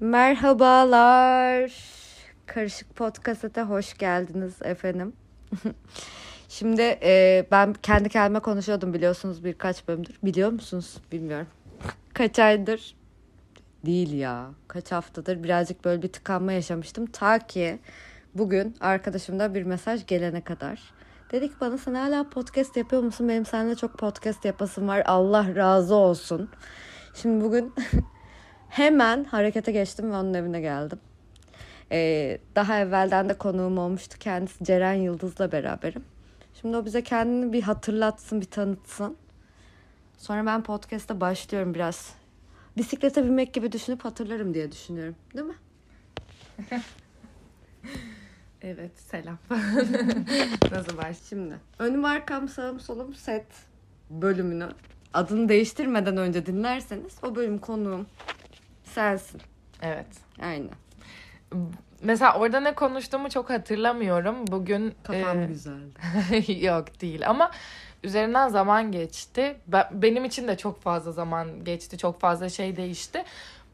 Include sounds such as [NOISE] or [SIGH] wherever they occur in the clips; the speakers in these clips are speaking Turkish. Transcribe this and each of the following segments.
Merhabalar. Karışık Podcast'a hoş geldiniz efendim. [LAUGHS] Şimdi e, ben kendi kendime konuşuyordum biliyorsunuz birkaç bölümdür. Biliyor musunuz? Bilmiyorum. Kaç aydır? Değil ya. Kaç haftadır birazcık böyle bir tıkanma yaşamıştım. Ta ki bugün arkadaşımda bir mesaj gelene kadar. Dedi ki bana sen hala podcast yapıyor musun? Benim seninle çok podcast yapasım var. Allah razı olsun. Şimdi bugün [LAUGHS] hemen harekete geçtim ve onun evine geldim. Ee, daha evvelden de konuğum olmuştu. Kendisi Ceren Yıldız'la beraberim. Şimdi o bize kendini bir hatırlatsın, bir tanıtsın. Sonra ben podcast'a başlıyorum biraz. Bisiklete binmek gibi düşünüp hatırlarım diye düşünüyorum. Değil mi? [LAUGHS] Evet selam. [LAUGHS] Nasıl baş? Şimdi önüm arkam sağım solum set bölümünü adını değiştirmeden önce dinlerseniz o bölüm konuğum sensin. Evet. Aynen. Mesela orada ne konuştuğumu çok hatırlamıyorum. Bugün Kafam e, güzeldi. [LAUGHS] yok değil ama üzerinden zaman geçti. Ben, benim için de çok fazla zaman geçti. Çok fazla şey değişti.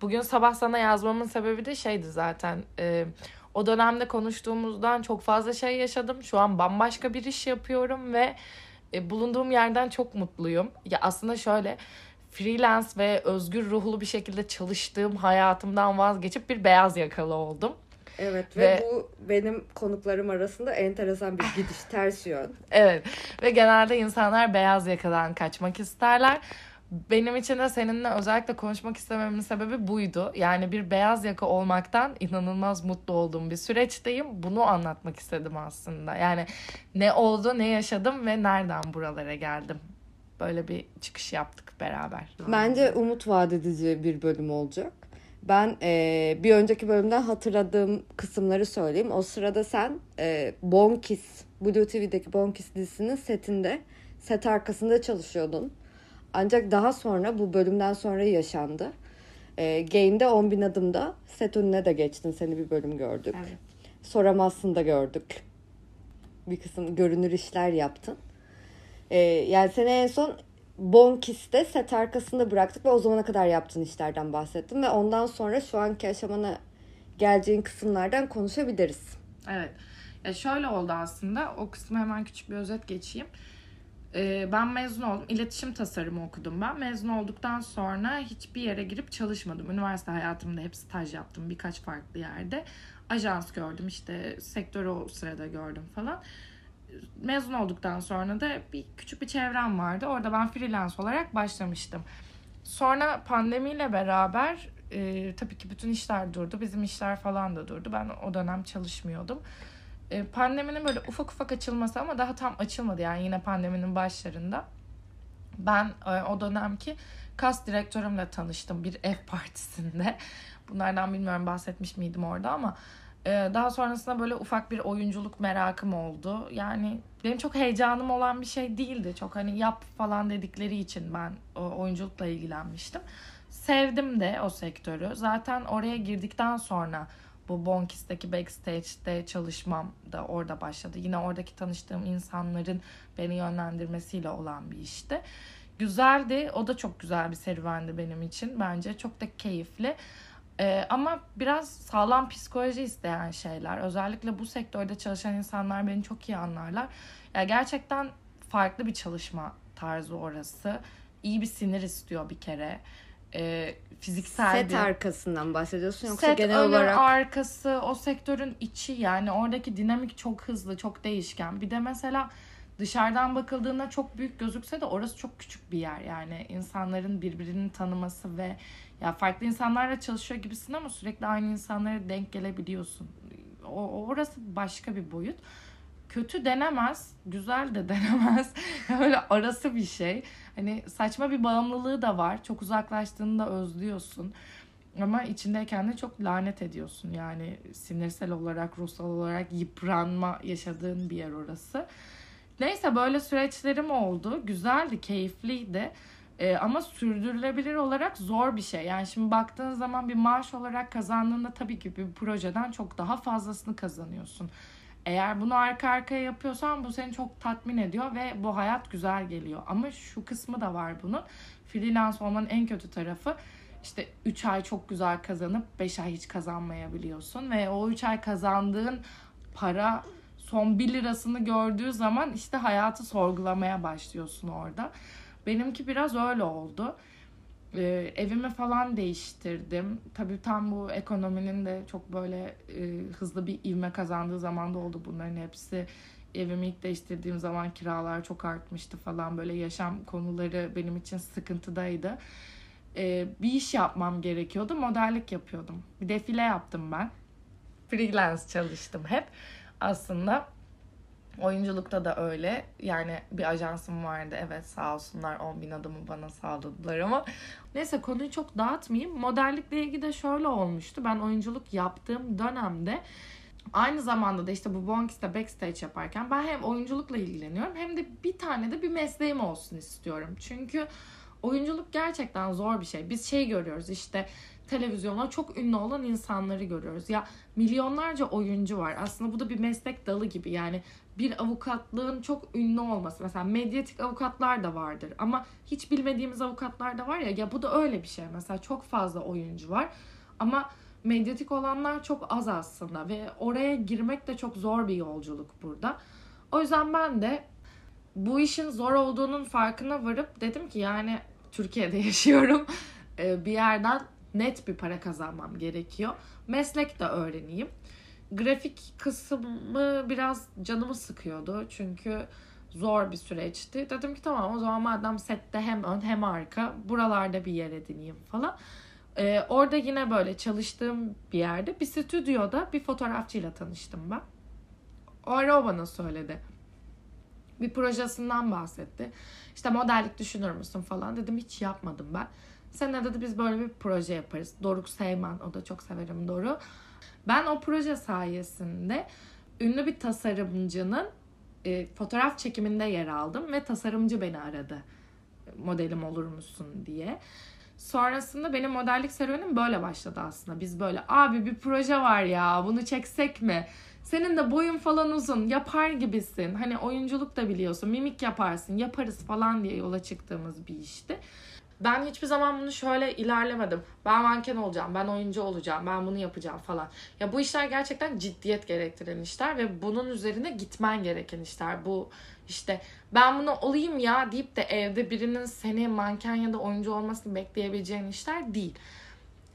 Bugün sabah sana yazmamın sebebi de şeydi zaten. E, o dönemde konuştuğumuzdan çok fazla şey yaşadım. Şu an bambaşka bir iş yapıyorum ve e, bulunduğum yerden çok mutluyum. Ya aslında şöyle freelance ve özgür ruhlu bir şekilde çalıştığım hayatımdan vazgeçip bir beyaz yakalı oldum. Evet ve, Ve- bu benim konuklarım arasında enteresan bir gidiş [LAUGHS] ters yön. Evet ve genelde insanlar beyaz yakadan kaçmak isterler. Benim için de seninle özellikle konuşmak istememin sebebi buydu. Yani bir beyaz yaka olmaktan inanılmaz mutlu olduğum bir süreçteyim. Bunu anlatmak istedim aslında. Yani ne oldu, ne yaşadım ve nereden buralara geldim. Böyle bir çıkış yaptık beraber. Bence umut vaat edici bir bölüm olacak. Ben eee, bir önceki bölümden hatırladığım kısımları söyleyeyim. O sırada sen eee Bonkis, Blue TV'deki Bonkis dizisinin setinde, set arkasında çalışıyordun. Ancak daha sonra bu bölümden sonra yaşandı. Eee Gain'de 10 bin adımda set önüne de geçtin. Seni bir bölüm gördük. Evet. Soramazsın da gördük. Bir kısım görünür işler yaptın. Ee, yani seni en son Bonkis'te set arkasında bıraktık ve o zamana kadar yaptığın işlerden bahsettim. Ve ondan sonra şu anki aşamana geleceğin kısımlardan konuşabiliriz. Evet. Ya şöyle oldu aslında. O kısmı hemen küçük bir özet geçeyim. Ee, ben mezun oldum. İletişim tasarımı okudum ben. Mezun olduktan sonra hiçbir yere girip çalışmadım. Üniversite hayatımda hep staj yaptım birkaç farklı yerde. Ajans gördüm işte sektörü o sırada gördüm falan. Mezun olduktan sonra da bir küçük bir çevrem vardı. Orada ben freelance olarak başlamıştım. Sonra pandemiyle beraber e, tabii ki bütün işler durdu. Bizim işler falan da durdu. Ben o dönem çalışmıyordum. E, pandeminin böyle ufak ufak açılması ama daha tam açılmadı yani yine pandeminin başlarında. Ben e, o dönemki kas direktörümle tanıştım bir ev partisinde. Bunlardan bilmiyorum bahsetmiş miydim orada ama daha sonrasında böyle ufak bir oyunculuk merakım oldu. Yani benim çok heyecanım olan bir şey değildi. Çok hani yap falan dedikleri için ben o oyunculukla ilgilenmiştim. Sevdim de o sektörü. Zaten oraya girdikten sonra bu Bonkis'teki backstage'de çalışmam da orada başladı. Yine oradaki tanıştığım insanların beni yönlendirmesiyle olan bir işti. Güzeldi. O da çok güzel bir serüvendi benim için. Bence çok da keyifli. Ee, ama biraz sağlam psikoloji isteyen şeyler. Özellikle bu sektörde çalışan insanlar beni çok iyi anlarlar. Ya gerçekten farklı bir çalışma tarzı orası. İyi bir sinir istiyor bir kere. Ee, fiziksel Set bir... arkasından bahsediyorsun yoksa Set genel olarak arkası, o sektörün içi yani oradaki dinamik çok hızlı, çok değişken. Bir de mesela dışarıdan bakıldığında çok büyük gözükse de orası çok küçük bir yer. Yani insanların birbirini tanıması ve ya farklı insanlarla çalışıyor gibisin ama sürekli aynı insanlara denk gelebiliyorsun. O, orası başka bir boyut. Kötü denemez, güzel de [LAUGHS] denemez. Öyle arası bir şey. Hani saçma bir bağımlılığı da var. Çok uzaklaştığında özlüyorsun. Ama içindeyken de çok lanet ediyorsun. Yani sinirsel olarak, ruhsal olarak yıpranma yaşadığın bir yer orası. Neyse böyle süreçlerim oldu. Güzeldi, keyifliydi. Ee, ama sürdürülebilir olarak zor bir şey. Yani şimdi baktığın zaman bir maaş olarak kazandığında tabii ki bir projeden çok daha fazlasını kazanıyorsun. Eğer bunu arka arkaya yapıyorsan bu seni çok tatmin ediyor ve bu hayat güzel geliyor. Ama şu kısmı da var bunun. Freelance olmanın en kötü tarafı işte 3 ay çok güzel kazanıp 5 ay hiç kazanmayabiliyorsun ve o 3 ay kazandığın para son 1 lirasını gördüğü zaman işte hayatı sorgulamaya başlıyorsun orada. Benimki biraz öyle oldu. Ee, evimi falan değiştirdim. Tabii tam bu ekonominin de çok böyle e, hızlı bir ivme kazandığı zaman da oldu bunların hepsi. Evimi ilk değiştirdiğim zaman kiralar çok artmıştı falan böyle yaşam konuları benim için sıkıntıdaydı. Ee, bir iş yapmam gerekiyordu. Modellik yapıyordum. Bir defile yaptım ben. Freelance çalıştım hep. Aslında Oyunculukta da öyle. Yani bir ajansım vardı. Evet sağ olsunlar 10 bin adımı bana sağladılar ama. Neyse konuyu çok dağıtmayayım. Modellikle ilgili de şöyle olmuştu. Ben oyunculuk yaptığım dönemde aynı zamanda da işte bu Bonkis'te backstage yaparken ben hem oyunculukla ilgileniyorum hem de bir tane de bir mesleğim olsun istiyorum. Çünkü oyunculuk gerçekten zor bir şey. Biz şey görüyoruz işte televizyona çok ünlü olan insanları görüyoruz. Ya milyonlarca oyuncu var. Aslında bu da bir meslek dalı gibi. Yani bir avukatlığın çok ünlü olması. Mesela medyatik avukatlar da vardır. Ama hiç bilmediğimiz avukatlar da var ya. Ya bu da öyle bir şey. Mesela çok fazla oyuncu var. Ama medyatik olanlar çok az aslında. Ve oraya girmek de çok zor bir yolculuk burada. O yüzden ben de bu işin zor olduğunun farkına varıp dedim ki yani Türkiye'de [LAUGHS] yaşıyorum. bir yerden net bir para kazanmam gerekiyor. Meslek de öğreneyim. Grafik kısmı biraz canımı sıkıyordu. Çünkü zor bir süreçti. Dedim ki tamam o zaman madem sette hem ön hem arka buralarda bir yer edineyim falan. Ee, orada yine böyle çalıştığım bir yerde bir stüdyoda bir fotoğrafçıyla tanıştım ben. O ara o bana söyledi. Bir projesinden bahsetti. İşte modellik düşünür müsün falan. Dedim hiç yapmadım ben. Senede de biz böyle bir proje yaparız. Doruk Seyman, o da çok severim Doruk. Ben o proje sayesinde ünlü bir tasarımcının e, fotoğraf çekiminde yer aldım ve tasarımcı beni aradı. Modelim olur musun diye. Sonrasında benim modellik serüvenim böyle başladı aslında. Biz böyle abi bir proje var ya bunu çeksek mi? Senin de boyun falan uzun yapar gibisin. Hani oyunculuk da biliyorsun mimik yaparsın yaparız falan diye yola çıktığımız bir işti ben hiçbir zaman bunu şöyle ilerlemedim. Ben manken olacağım, ben oyuncu olacağım, ben bunu yapacağım falan. Ya bu işler gerçekten ciddiyet gerektiren işler ve bunun üzerine gitmen gereken işler. Bu işte ben bunu olayım ya deyip de evde birinin seni manken ya da oyuncu olmasını bekleyebileceğin işler değil.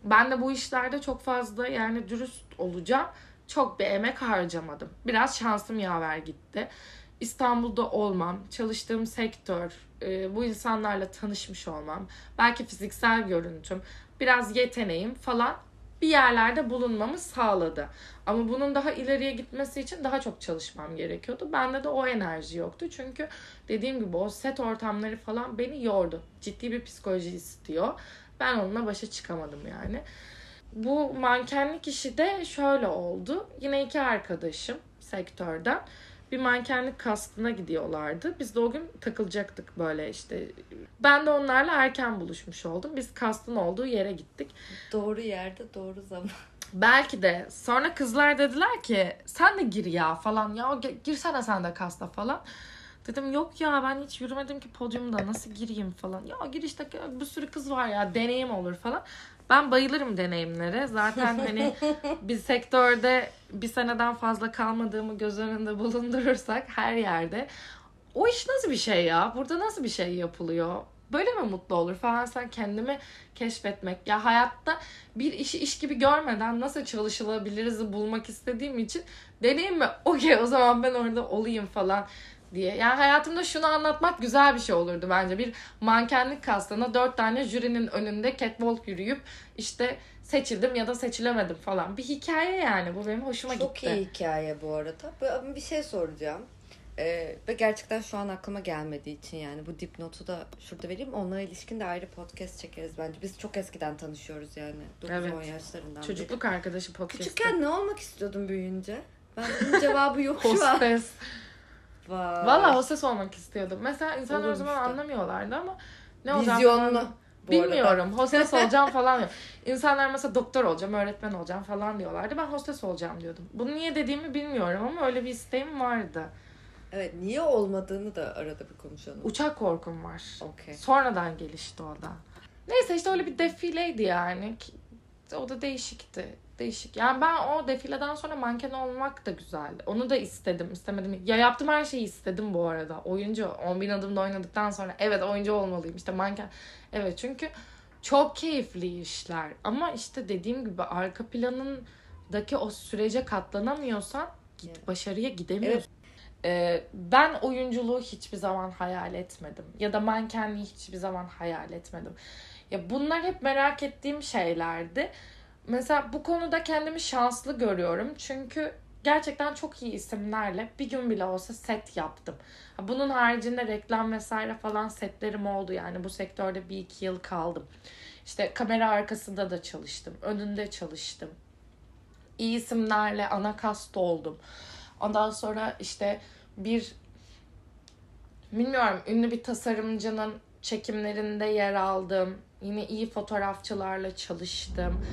Ben de bu işlerde çok fazla yani dürüst olacağım. Çok bir emek harcamadım. Biraz şansım yaver gitti. İstanbul'da olmam, çalıştığım sektör, e, bu insanlarla tanışmış olmam, belki fiziksel görüntüm, biraz yeteneğim falan bir yerlerde bulunmamı sağladı. Ama bunun daha ileriye gitmesi için daha çok çalışmam gerekiyordu. Bende de o enerji yoktu. Çünkü dediğim gibi o set ortamları falan beni yordu. Ciddi bir psikoloji istiyor. Ben onunla başa çıkamadım yani. Bu mankenlik işi de şöyle oldu. Yine iki arkadaşım sektörden bir mankenlik kastına gidiyorlardı. Biz de o gün takılacaktık böyle işte. Ben de onlarla erken buluşmuş oldum. Biz kastın olduğu yere gittik. Doğru yerde doğru zaman. Belki de. Sonra kızlar dediler ki sen de gir ya falan. Ya girsene sen de kasta falan. Dedim yok ya ben hiç yürümedim ki podyumda nasıl gireyim falan. Ya gir işte bir sürü kız var ya deneyim olur falan. Ben bayılırım deneyimlere. Zaten hani [LAUGHS] bir sektörde bir seneden fazla kalmadığımı göz önünde bulundurursak her yerde o iş nasıl bir şey ya? Burada nasıl bir şey yapılıyor? Böyle mi mutlu olur falan sen kendimi keşfetmek. Ya hayatta bir işi iş gibi görmeden nasıl çalışılabiliriz bulmak istediğim için deneyim mi? Okey o zaman ben orada olayım falan diye. Yani hayatımda şunu anlatmak güzel bir şey olurdu bence. Bir mankenlik kastına dört tane jürinin önünde catwalk yürüyüp işte seçildim ya da seçilemedim falan. Bir hikaye yani bu benim hoşuma Çok gitti. Çok iyi hikaye bu arada. Bir şey soracağım. Ee, ve gerçekten şu an aklıma gelmediği için yani bu dipnotu da şurada vereyim. Onlara ilişkin de ayrı podcast çekeriz bence. Biz çok eskiden tanışıyoruz yani. 9-10 evet. yaşlarından Çocukluk beri. arkadaşı podcast. Küçükken ne olmak istiyordun büyüyünce? Ben bunun cevabı yok şu an. Hostes. [LAUGHS] Vay. Valla hostes olmak istiyordum. Mesela insanlar Olur o zaman işte. anlamıyorlardı ama ne olacağım Vizyonlu. Bilmiyorum. Hostes [LAUGHS] olacağım falan diyor. İnsanlar mesela doktor olacağım, öğretmen olacağım falan diyorlardı. Ben hostes olacağım diyordum. Bunu niye dediğimi bilmiyorum ama öyle bir isteğim vardı. Evet niye olmadığını da arada bir konuşalım. Uçak korkum var. Okay. Sonradan gelişti o da. Neyse işte öyle bir defileydi yani. O da değişikti. Değişik. Yani ben o defileden sonra manken olmak da güzeldi. Onu da istedim. istemedim. Ya yaptım her şeyi istedim bu arada. Oyuncu. 10 bin adımda oynadıktan sonra evet oyuncu olmalıyım. İşte manken. Evet çünkü çok keyifli işler. Ama işte dediğim gibi arka planındaki o sürece katlanamıyorsan git, başarıya gidemiyorsun. Ee, ben oyunculuğu hiçbir zaman hayal etmedim. Ya da mankenliği hiçbir zaman hayal etmedim. Ya bunlar hep merak ettiğim şeylerdi. Mesela bu konuda kendimi şanslı görüyorum. Çünkü gerçekten çok iyi isimlerle bir gün bile olsa set yaptım. Bunun haricinde reklam vesaire falan setlerim oldu. Yani bu sektörde bir iki yıl kaldım. İşte kamera arkasında da çalıştım. Önünde çalıştım. İyi isimlerle ana kast oldum. Ondan sonra işte bir bilmiyorum ünlü bir tasarımcının çekimlerinde yer aldım. Yine iyi fotoğrafçılarla çalıştım.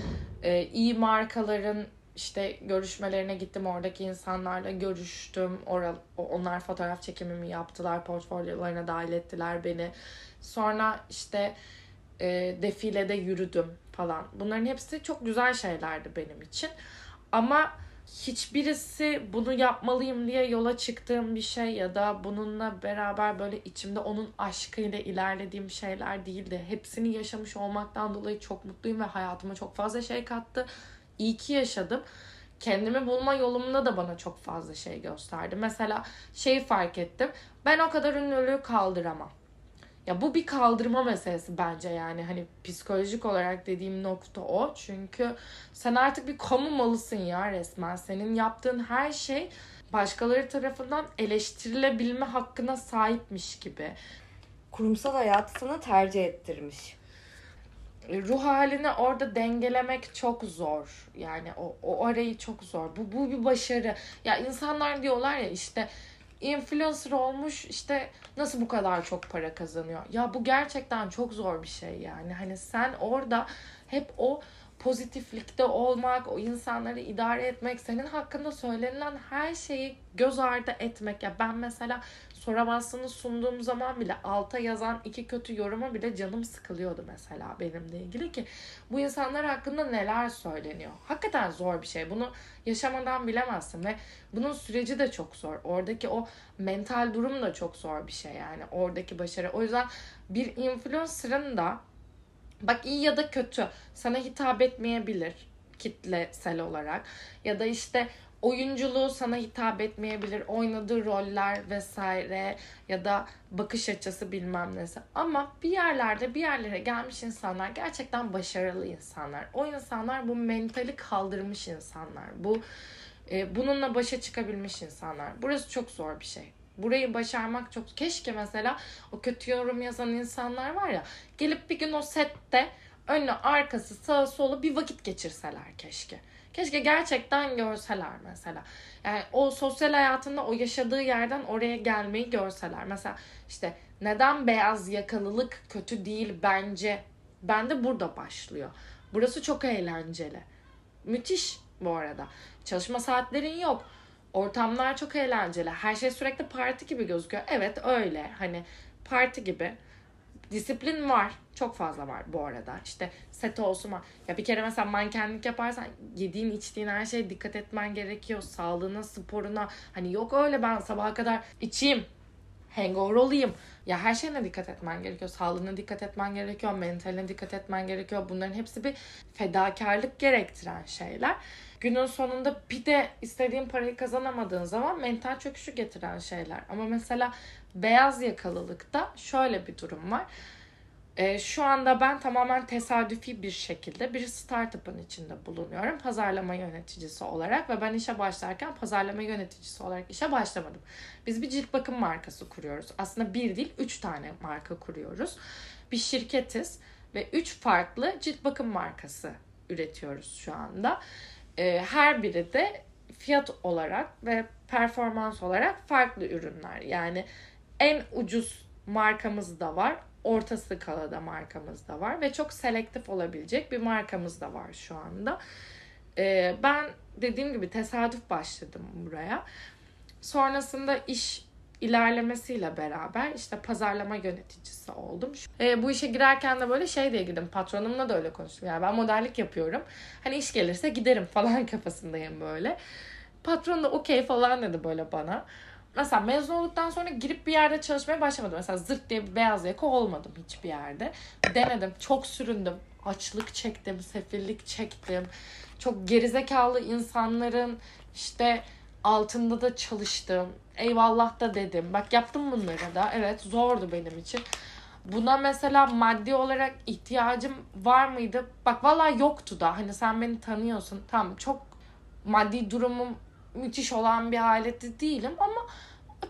Ee, iyi markaların işte görüşmelerine gittim. Oradaki insanlarla görüştüm. Oral, onlar fotoğraf çekimimi yaptılar. Portfolyolarına dahil ettiler beni. Sonra işte e, defilede yürüdüm falan. Bunların hepsi çok güzel şeylerdi benim için. Ama hiçbirisi bunu yapmalıyım diye yola çıktığım bir şey ya da bununla beraber böyle içimde onun aşkıyla ilerlediğim şeyler değildi. Hepsini yaşamış olmaktan dolayı çok mutluyum ve hayatıma çok fazla şey kattı. İyi ki yaşadım. Kendimi bulma yolumda da bana çok fazla şey gösterdi. Mesela şeyi fark ettim. Ben o kadar ünlülüğü kaldıramam. Ya bu bir kaldırma meselesi bence yani hani psikolojik olarak dediğim nokta o. Çünkü sen artık bir kamu malısın ya resmen. Senin yaptığın her şey başkaları tarafından eleştirilebilme hakkına sahipmiş gibi. Kurumsal hayatı sana tercih ettirmiş. Ruh halini orada dengelemek çok zor. Yani o, o arayı çok zor. Bu, bu bir başarı. Ya insanlar diyorlar ya işte influencer olmuş işte nasıl bu kadar çok para kazanıyor? Ya bu gerçekten çok zor bir şey yani. Hani sen orada hep o pozitiflikte olmak, o insanları idare etmek, senin hakkında söylenilen her şeyi göz ardı etmek. Ya ben mesela soramazsını sunduğum zaman bile alta yazan iki kötü yoruma bile canım sıkılıyordu mesela benimle ilgili ki bu insanlar hakkında neler söyleniyor. Hakikaten zor bir şey. Bunu yaşamadan bilemezsin ve bunun süreci de çok zor. Oradaki o mental durum da çok zor bir şey yani. Oradaki başarı. O yüzden bir influencer'ın da bak iyi ya da kötü sana hitap etmeyebilir kitlesel olarak ya da işte oyunculuğu sana hitap etmeyebilir. Oynadığı roller vesaire ya da bakış açısı bilmem nesi. Ama bir yerlerde bir yerlere gelmiş insanlar gerçekten başarılı insanlar. O insanlar bu mentali kaldırmış insanlar. Bu e, bununla başa çıkabilmiş insanlar. Burası çok zor bir şey. Burayı başarmak çok... Keşke mesela o kötü yorum yazan insanlar var ya gelip bir gün o sette önü arkası sağı solu bir vakit geçirseler keşke. Keşke gerçekten görseler mesela. Yani o sosyal hayatında o yaşadığı yerden oraya gelmeyi görseler. Mesela işte neden beyaz yakalılık kötü değil bence. Bende burada başlıyor. Burası çok eğlenceli. Müthiş bu arada. Çalışma saatlerin yok. Ortamlar çok eğlenceli. Her şey sürekli parti gibi gözüküyor. Evet öyle. Hani parti gibi. Disiplin var. Çok fazla var bu arada. İşte set olsun var. Ya bir kere mesela mankenlik yaparsan yediğin içtiğin her şeye dikkat etmen gerekiyor. Sağlığına, sporuna. Hani yok öyle ben sabaha kadar içeyim. Hangover olayım. Ya her şeyine dikkat etmen gerekiyor. Sağlığına dikkat etmen gerekiyor. Mentaline dikkat etmen gerekiyor. Bunların hepsi bir fedakarlık gerektiren şeyler. Günün sonunda bir de istediğin parayı kazanamadığın zaman mental çöküşü getiren şeyler. Ama mesela beyaz yakalılıkta şöyle bir durum var. E, şu anda ben tamamen tesadüfi bir şekilde bir startup'ın içinde bulunuyorum. Pazarlama yöneticisi olarak ve ben işe başlarken pazarlama yöneticisi olarak işe başlamadım. Biz bir cilt bakım markası kuruyoruz. Aslında bir değil, üç tane marka kuruyoruz. Bir şirketiz ve üç farklı cilt bakım markası üretiyoruz şu anda. E, her biri de fiyat olarak ve performans olarak farklı ürünler. Yani en ucuz markamız da var orta skalada markamız da var ve çok selektif olabilecek bir markamız da var şu anda. Ee, ben dediğim gibi tesadüf başladım buraya. Sonrasında iş ilerlemesiyle beraber işte pazarlama yöneticisi oldum. E, bu işe girerken de böyle şey diye girdim. Patronumla da öyle konuştum. Yani ben modellik yapıyorum. Hani iş gelirse giderim falan [LAUGHS] kafasındayım böyle. Patron da okey falan dedi böyle bana. Mesela mezun olduktan sonra girip bir yerde çalışmaya başlamadım. Mesela zırt diye bir beyaz yaka olmadım hiçbir yerde. Denedim. Çok süründüm. Açlık çektim. Sefillik çektim. Çok gerizekalı insanların işte altında da çalıştım. Eyvallah da dedim. Bak yaptım bunları da. Evet zordu benim için. Buna mesela maddi olarak ihtiyacım var mıydı? Bak vallahi yoktu da. Hani sen beni tanıyorsun. Tamam çok maddi durumum müthiş olan bir ailede değilim ama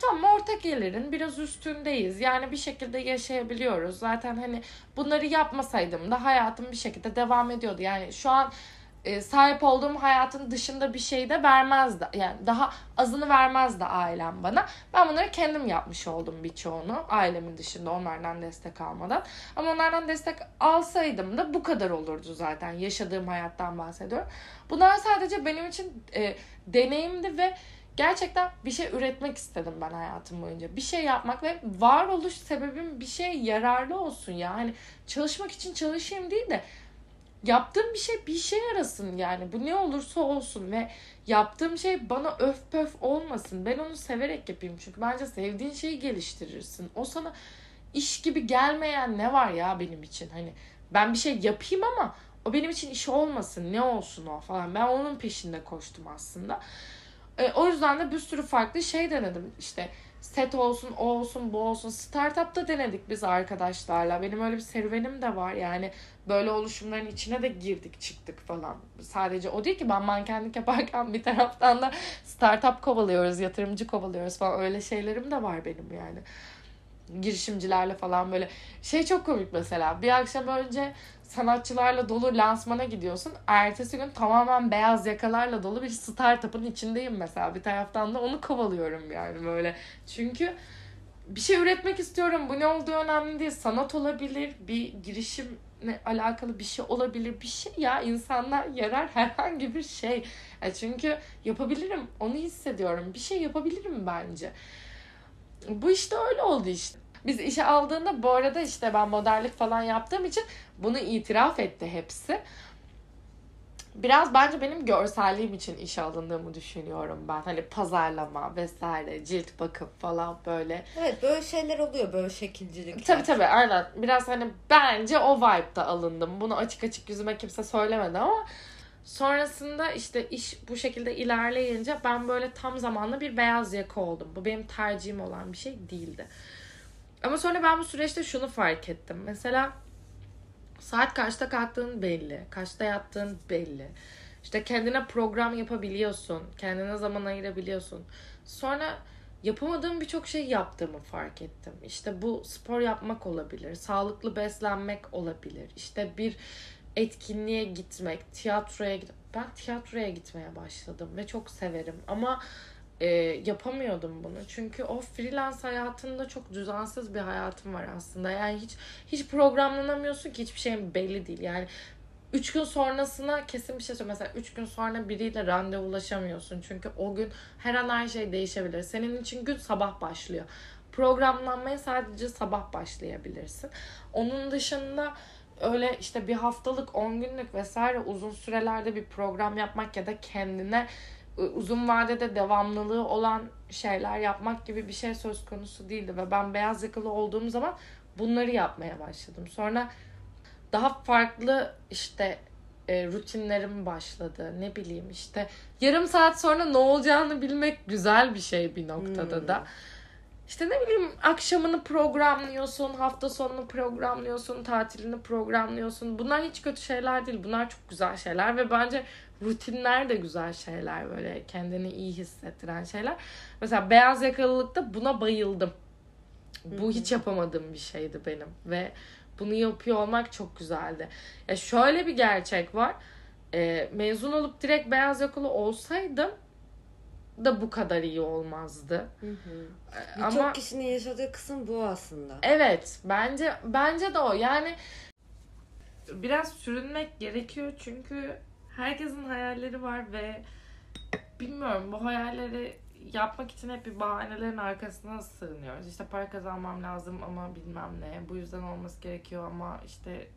tamam orta gelirin biraz üstündeyiz. Yani bir şekilde yaşayabiliyoruz. Zaten hani bunları yapmasaydım da hayatım bir şekilde devam ediyordu. Yani şu an e, sahip olduğum hayatın dışında bir şey de vermezdi. Yani daha azını vermezdi ailem bana. Ben bunları kendim yapmış oldum birçoğunu. Ailemin dışında onlardan destek almadan. Ama onlardan destek alsaydım da bu kadar olurdu zaten. Yaşadığım hayattan bahsediyorum. Bunlar sadece benim için e, deneyimdi ve gerçekten bir şey üretmek istedim ben hayatım boyunca. Bir şey yapmak ve varoluş sebebim bir şey yararlı olsun ya. Hani çalışmak için çalışayım değil de yaptığım bir şey bir şey yarasın yani. Bu ne olursa olsun ve yaptığım şey bana öf pöf olmasın. Ben onu severek yapayım çünkü bence sevdiğin şeyi geliştirirsin. O sana iş gibi gelmeyen ne var ya benim için? Hani ben bir şey yapayım ama o benim için iş olmasın. Ne olsun o falan. Ben onun peşinde koştum aslında. E, o yüzden de bir sürü farklı şey denedim. İşte set olsun, o olsun, bu olsun. Startup'ta denedik biz arkadaşlarla. Benim öyle bir serüvenim de var. Yani böyle oluşumların içine de girdik çıktık falan. Sadece o değil ki ben mankenlik yaparken bir taraftan da startup kovalıyoruz, yatırımcı kovalıyoruz falan. Öyle şeylerim de var benim yani girişimcilerle falan böyle şey çok komik mesela bir akşam önce sanatçılarla dolu lansmana gidiyorsun. Ertesi gün tamamen beyaz yakalarla dolu bir startup'ın içindeyim mesela. Bir taraftan da onu kovalıyorum yani böyle. Çünkü bir şey üretmek istiyorum. Bu ne olduğu önemli değil. Sanat olabilir, bir girişimle alakalı bir şey olabilir. Bir şey ya insanlar yarar herhangi bir şey. Yani çünkü yapabilirim. Onu hissediyorum. Bir şey yapabilirim bence. Bu işte öyle oldu işte. Biz işe aldığında bu arada işte ben modellik falan yaptığım için bunu itiraf etti hepsi. Biraz bence benim görselliğim için işe alındığımı düşünüyorum ben. Hani pazarlama vesaire, cilt bakım falan böyle. Evet böyle şeyler oluyor böyle şekilcilik. Tabii tabii aynen. Biraz hani bence o vibe'da alındım. Bunu açık açık yüzüme kimse söylemedi ama sonrasında işte iş bu şekilde ilerleyince ben böyle tam zamanlı bir beyaz yaka oldum. Bu benim tercihim olan bir şey değildi. Ama sonra ben bu süreçte şunu fark ettim. Mesela saat kaçta kalktığın belli. Kaçta yattığın belli. İşte kendine program yapabiliyorsun. Kendine zaman ayırabiliyorsun. Sonra yapamadığım birçok şey yaptığımı fark ettim. İşte bu spor yapmak olabilir. Sağlıklı beslenmek olabilir. İşte bir etkinliğe gitmek, tiyatroya gitmek. Ben tiyatroya gitmeye başladım ve çok severim. Ama e, yapamıyordum bunu. Çünkü o freelance hayatında çok düzensiz bir hayatım var aslında. Yani hiç hiç programlanamıyorsun ki hiçbir şeyin belli değil. Yani üç gün sonrasına kesin bir şey söylüyorum. Mesela üç gün sonra biriyle randevulaşamıyorsun. Çünkü o gün her an her şey değişebilir. Senin için gün sabah başlıyor. Programlanmaya sadece sabah başlayabilirsin. Onun dışında öyle işte bir haftalık, on günlük vesaire uzun sürelerde bir program yapmak ya da kendine uzun vadede devamlılığı olan şeyler yapmak gibi bir şey söz konusu değildi ve ben beyaz yakalı olduğum zaman bunları yapmaya başladım. Sonra daha farklı işte e, rutinlerim başladı. Ne bileyim işte yarım saat sonra ne olacağını bilmek güzel bir şey bir noktada hmm. da. İşte ne bileyim akşamını programlıyorsun, hafta sonunu programlıyorsun, tatilini programlıyorsun. Bunlar hiç kötü şeyler değil. Bunlar çok güzel şeyler ve bence rutinler de güzel şeyler böyle kendini iyi hissettiren şeyler. Mesela beyaz yakalılıkta buna bayıldım. Bu hiç yapamadığım bir şeydi benim ve bunu yapıyor olmak çok güzeldi. Ya şöyle bir gerçek var. E, mezun olup direkt beyaz yakalı olsaydım da bu kadar iyi olmazdı. Hı hı. Birçok Ama kişinin yaşadığı kısım bu aslında. Evet, bence bence de o. Yani biraz sürünmek gerekiyor çünkü herkesin hayalleri var ve bilmiyorum bu hayalleri yapmak için hep bir bahanelerin arkasına sığınıyoruz. İşte para kazanmam lazım ama bilmem ne. Bu yüzden olması gerekiyor ama işte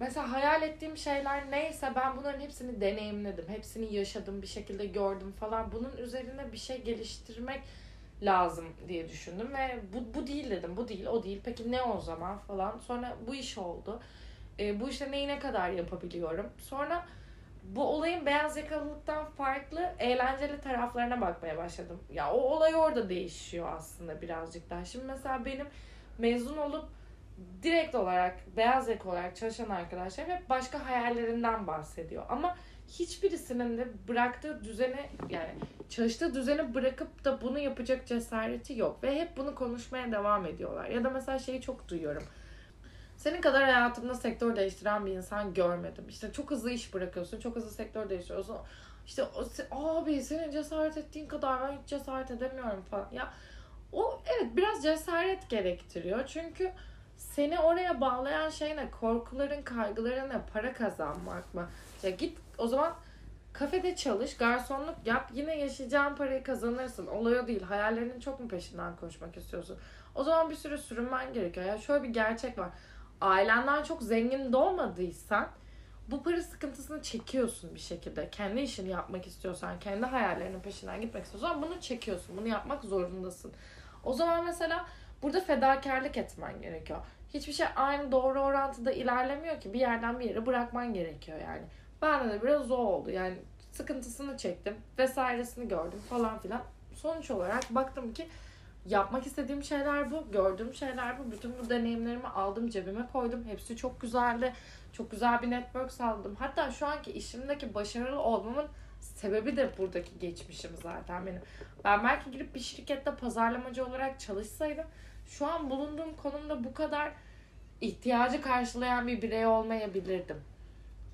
Mesela hayal ettiğim şeyler neyse ben bunların hepsini deneyimledim. Hepsini yaşadım, bir şekilde gördüm falan. Bunun üzerine bir şey geliştirmek lazım diye düşündüm ve bu, bu değil dedim. Bu değil, o değil. Peki ne o zaman falan. Sonra bu iş oldu. E, bu işte neyi ne kadar yapabiliyorum. Sonra bu olayın beyaz yakalılıktan farklı eğlenceli taraflarına bakmaya başladım. Ya o olay orada değişiyor aslında birazcık daha. Şimdi mesela benim mezun olup direkt olarak beyaz yaka olarak çalışan arkadaşlarım hep başka hayallerinden bahsediyor. Ama hiçbirisinin de bıraktığı düzeni yani çalıştığı düzeni bırakıp da bunu yapacak cesareti yok. Ve hep bunu konuşmaya devam ediyorlar. Ya da mesela şeyi çok duyuyorum. Senin kadar hayatımda sektör değiştiren bir insan görmedim. İşte çok hızlı iş bırakıyorsun, çok hızlı sektör değiştiriyorsun. İşte abi senin cesaret ettiğin kadar ben hiç cesaret edemiyorum falan. Ya o evet biraz cesaret gerektiriyor. Çünkü seni oraya bağlayan şey ne? Korkuların, kaygıların ne? Para kazanmak mı? Ya git o zaman kafede çalış, garsonluk yap. Yine yaşayacağın parayı kazanırsın. Olay o değil. Hayallerinin çok mu peşinden koşmak istiyorsun? O zaman bir sürü sürünmen gerekiyor. Ya şöyle bir gerçek var. Ailenden çok zengin doğmadıysan bu para sıkıntısını çekiyorsun bir şekilde. Kendi işini yapmak istiyorsan, kendi hayallerinin peşinden gitmek istiyorsan bunu çekiyorsun. Bunu yapmak zorundasın. O zaman mesela Burada fedakarlık etmen gerekiyor. Hiçbir şey aynı doğru orantıda ilerlemiyor ki. Bir yerden bir yere bırakman gerekiyor yani. Bende de biraz o oldu. Yani sıkıntısını çektim vesairesini gördüm falan filan. Sonuç olarak baktım ki yapmak istediğim şeyler bu, gördüğüm şeyler bu. Bütün bu deneyimlerimi aldım, cebime koydum. Hepsi çok güzeldi. Çok güzel bir network sağladım. Hatta şu anki işimdeki başarılı olmamın sebebi de buradaki geçmişim zaten benim. Ben belki girip bir şirkette pazarlamacı olarak çalışsaydım şu an bulunduğum konumda bu kadar ihtiyacı karşılayan bir birey olmayabilirdim.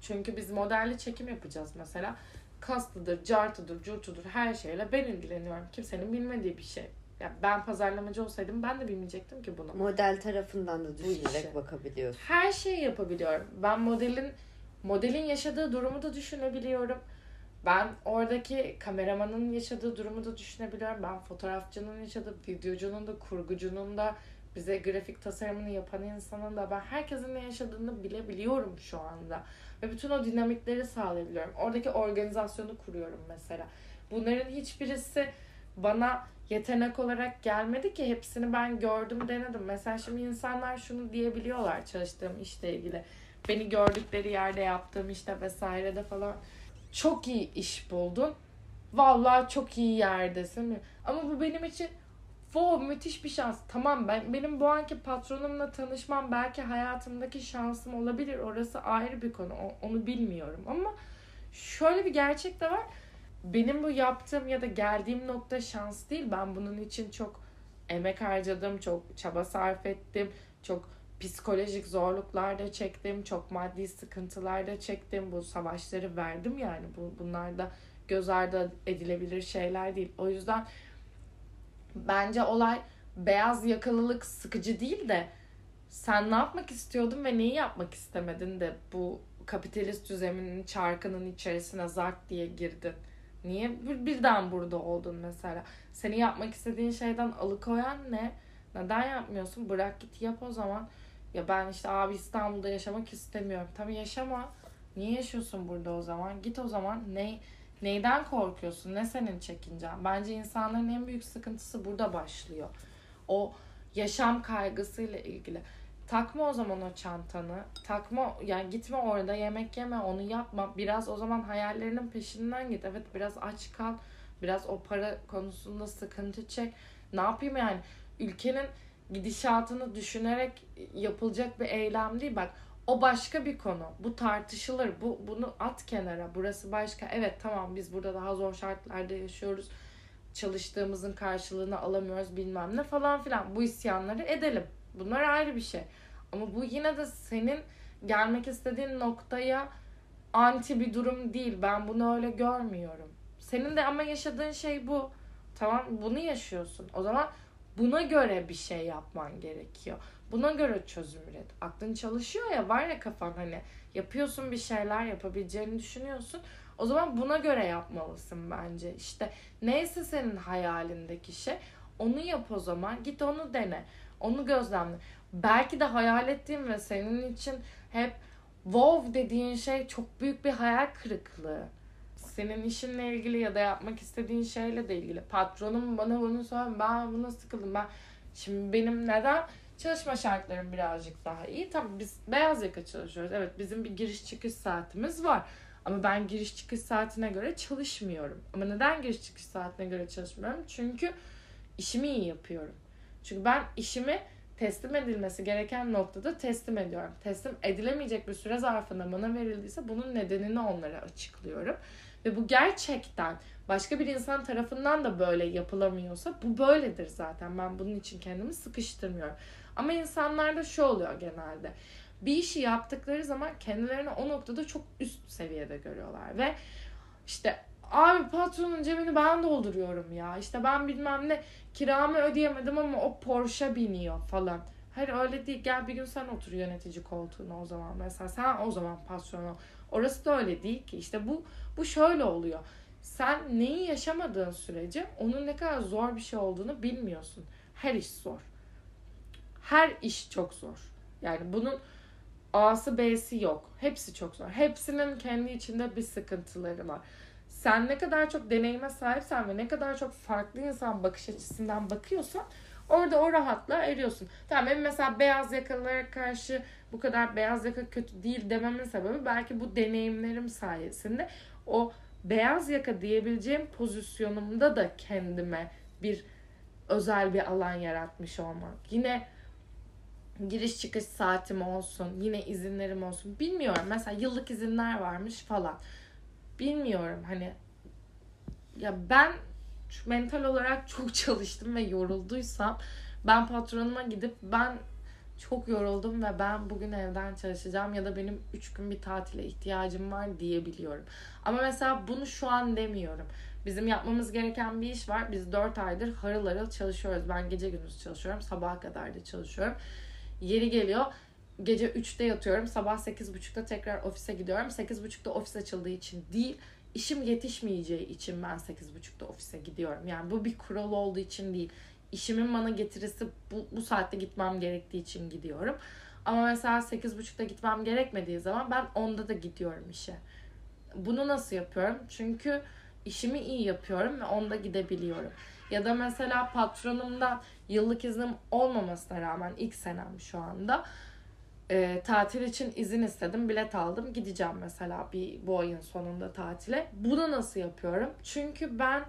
Çünkü biz modelli çekim yapacağız mesela. Kastıdır, cartıdır, curtudur her şeyle ben ilgileniyorum. Kimsenin bilmediği bir şey. Yani ben pazarlamacı olsaydım ben de bilmeyecektim ki bunu. Model tarafından da düşünerek bakabiliyorsun. Her şeyi yapabiliyorum. Ben modelin modelin yaşadığı durumu da düşünebiliyorum. Ben oradaki kameramanın yaşadığı durumu da düşünebiliyorum. Ben fotoğrafçının yaşadığı, videocunun da, kurgucunun da, bize grafik tasarımını yapan insanın da ben herkesin ne yaşadığını bilebiliyorum şu anda. Ve bütün o dinamikleri sağlayabiliyorum. Oradaki organizasyonu kuruyorum mesela. Bunların hiçbirisi bana yetenek olarak gelmedi ki hepsini ben gördüm denedim. Mesela şimdi insanlar şunu diyebiliyorlar çalıştığım işle ilgili. Beni gördükleri yerde yaptığım işte vesairede falan çok iyi iş buldun. Vallahi çok iyi yerdesin. Ama bu benim için wow, müthiş bir şans. Tamam ben benim bu anki patronumla tanışmam belki hayatımdaki şansım olabilir. Orası ayrı bir konu. Onu bilmiyorum ama şöyle bir gerçek de var. Benim bu yaptığım ya da geldiğim nokta şans değil. Ben bunun için çok emek harcadım, çok çaba sarf ettim, çok psikolojik zorluklar da çektim, çok maddi sıkıntılar da çektim. Bu savaşları verdim yani. Bu bunlar da göz ardı edilebilir şeyler değil. O yüzden bence olay beyaz yakalılık sıkıcı değil de sen ne yapmak istiyordun ve neyi yapmak istemedin de bu kapitalist düzenin çarkının içerisine zart diye girdin. Niye birden burada oldun mesela? Seni yapmak istediğin şeyden alıkoyan ne? Neden yapmıyorsun? Bırak git yap o zaman. Ya ben işte abi İstanbul'da yaşamak istemiyorum. Tabii yaşama. Niye yaşıyorsun burada o zaman? Git o zaman. Ne neyden korkuyorsun? Ne senin çekincen? Bence insanların en büyük sıkıntısı burada başlıyor. O yaşam kaygısıyla ilgili. Takma o zaman o çantanı. Takma yani gitme orada yemek yeme onu yapma. Biraz o zaman hayallerinin peşinden git. Evet biraz aç kal. Biraz o para konusunda sıkıntı çek. Ne yapayım yani? Ülkenin gidişatını düşünerek yapılacak bir eylem değil. Bak o başka bir konu. Bu tartışılır. Bu bunu at kenara. Burası başka. Evet tamam biz burada daha zor şartlarda yaşıyoruz. Çalıştığımızın karşılığını alamıyoruz bilmem ne falan filan. Bu isyanları edelim. Bunlar ayrı bir şey. Ama bu yine de senin gelmek istediğin noktaya anti bir durum değil. Ben bunu öyle görmüyorum. Senin de ama yaşadığın şey bu. Tamam bunu yaşıyorsun. O zaman Buna göre bir şey yapman gerekiyor. Buna göre çözüm üret. Aklın çalışıyor ya var ya kafan hani yapıyorsun bir şeyler yapabileceğini düşünüyorsun. O zaman buna göre yapmalısın bence. İşte neyse senin hayalindeki şey onu yap o zaman. Git onu dene. Onu gözlemle. Belki de hayal ettiğin ve senin için hep wow dediğin şey çok büyük bir hayal kırıklığı. Senin işinle ilgili ya da yapmak istediğin şeyle de ilgili. Patronum bana bunu söyledi. Ben buna sıkıldım. Ben şimdi benim neden çalışma şartlarım birazcık daha iyi. Tabii biz beyaz yaka çalışıyoruz. Evet bizim bir giriş çıkış saatimiz var. Ama ben giriş çıkış saatine göre çalışmıyorum. Ama neden giriş çıkış saatine göre çalışmıyorum? Çünkü işimi iyi yapıyorum. Çünkü ben işimi teslim edilmesi gereken noktada teslim ediyorum. Teslim edilemeyecek bir süre zarfında bana verildiyse bunun nedenini onlara açıklıyorum. Ve bu gerçekten başka bir insan tarafından da böyle yapılamıyorsa bu böyledir zaten. Ben bunun için kendimi sıkıştırmıyorum. Ama insanlarda şu oluyor genelde. Bir işi yaptıkları zaman kendilerini o noktada çok üst seviyede görüyorlar ve işte abi patronun cebini ben dolduruyorum ya. İşte ben bilmem ne kiramı ödeyemedim ama o Porsche biniyor falan. Hayır öyle değil. Gel bir gün sen otur yönetici koltuğuna o zaman. Mesela sen o zaman patron ol. Orası da öyle değil ki. İşte bu bu şöyle oluyor. Sen neyi yaşamadığın sürece onun ne kadar zor bir şey olduğunu bilmiyorsun. Her iş zor. Her iş çok zor. Yani bunun A'sı B'si yok. Hepsi çok zor. Hepsinin kendi içinde bir sıkıntıları var. Sen ne kadar çok deneyime sahipsen ve ne kadar çok farklı insan bakış açısından bakıyorsan orada o rahatla eriyorsun. Tamam benim mesela beyaz yakalılara karşı bu kadar beyaz yaka kötü değil dememin sebebi belki bu deneyimlerim sayesinde o beyaz yaka diyebileceğim pozisyonumda da kendime bir özel bir alan yaratmış olmak. Yine giriş çıkış saatim olsun, yine izinlerim olsun. Bilmiyorum. Mesela yıllık izinler varmış falan. Bilmiyorum hani ya ben mental olarak çok çalıştım ve yorulduysam ben patronuma gidip ben çok yoruldum ve ben bugün evden çalışacağım ya da benim 3 gün bir tatile ihtiyacım var diyebiliyorum. Ama mesela bunu şu an demiyorum. Bizim yapmamız gereken bir iş var. Biz 4 aydır harıl harıl çalışıyoruz. Ben gece gündüz çalışıyorum. Sabaha kadar da çalışıyorum. Yeri geliyor gece 3'te yatıyorum. Sabah 8.30'da tekrar ofise gidiyorum. 8.30'da ofis açıldığı için değil, işim yetişmeyeceği için ben 8.30'da ofise gidiyorum. Yani bu bir kural olduğu için değil. İşimin bana getirisi bu, bu saatte gitmem gerektiği için gidiyorum. Ama mesela 8.30'da gitmem gerekmediği zaman ben 10'da da gidiyorum işe. Bunu nasıl yapıyorum? Çünkü işimi iyi yapıyorum ve onda gidebiliyorum. Ya da mesela patronumdan yıllık iznim olmamasına rağmen ilk senem şu anda e, tatil için izin istedim. Bilet aldım. Gideceğim mesela bir bu ayın sonunda tatile. Bunu nasıl yapıyorum? Çünkü ben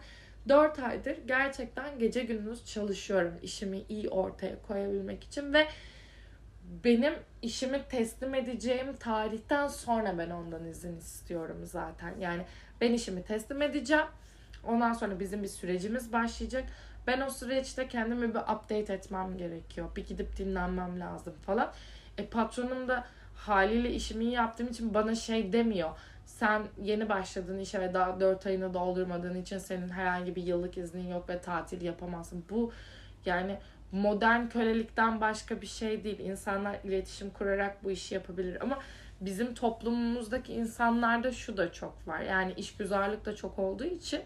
4 aydır gerçekten gece gündüz çalışıyorum. işimi iyi ortaya koyabilmek için ve benim işimi teslim edeceğim tarihten sonra ben ondan izin istiyorum zaten. Yani ben işimi teslim edeceğim. Ondan sonra bizim bir sürecimiz başlayacak. Ben o süreçte kendimi bir update etmem gerekiyor. Bir gidip dinlenmem lazım falan. E patronum da haliyle işimi iyi yaptığım için bana şey demiyor. Sen yeni başladığın işe ve daha 4 ayını doldurmadığın için senin herhangi bir yıllık iznin yok ve tatil yapamazsın. Bu yani modern kölelikten başka bir şey değil. İnsanlar iletişim kurarak bu işi yapabilir ama bizim toplumumuzdaki insanlarda şu da çok var. Yani işgüzarlık da çok olduğu için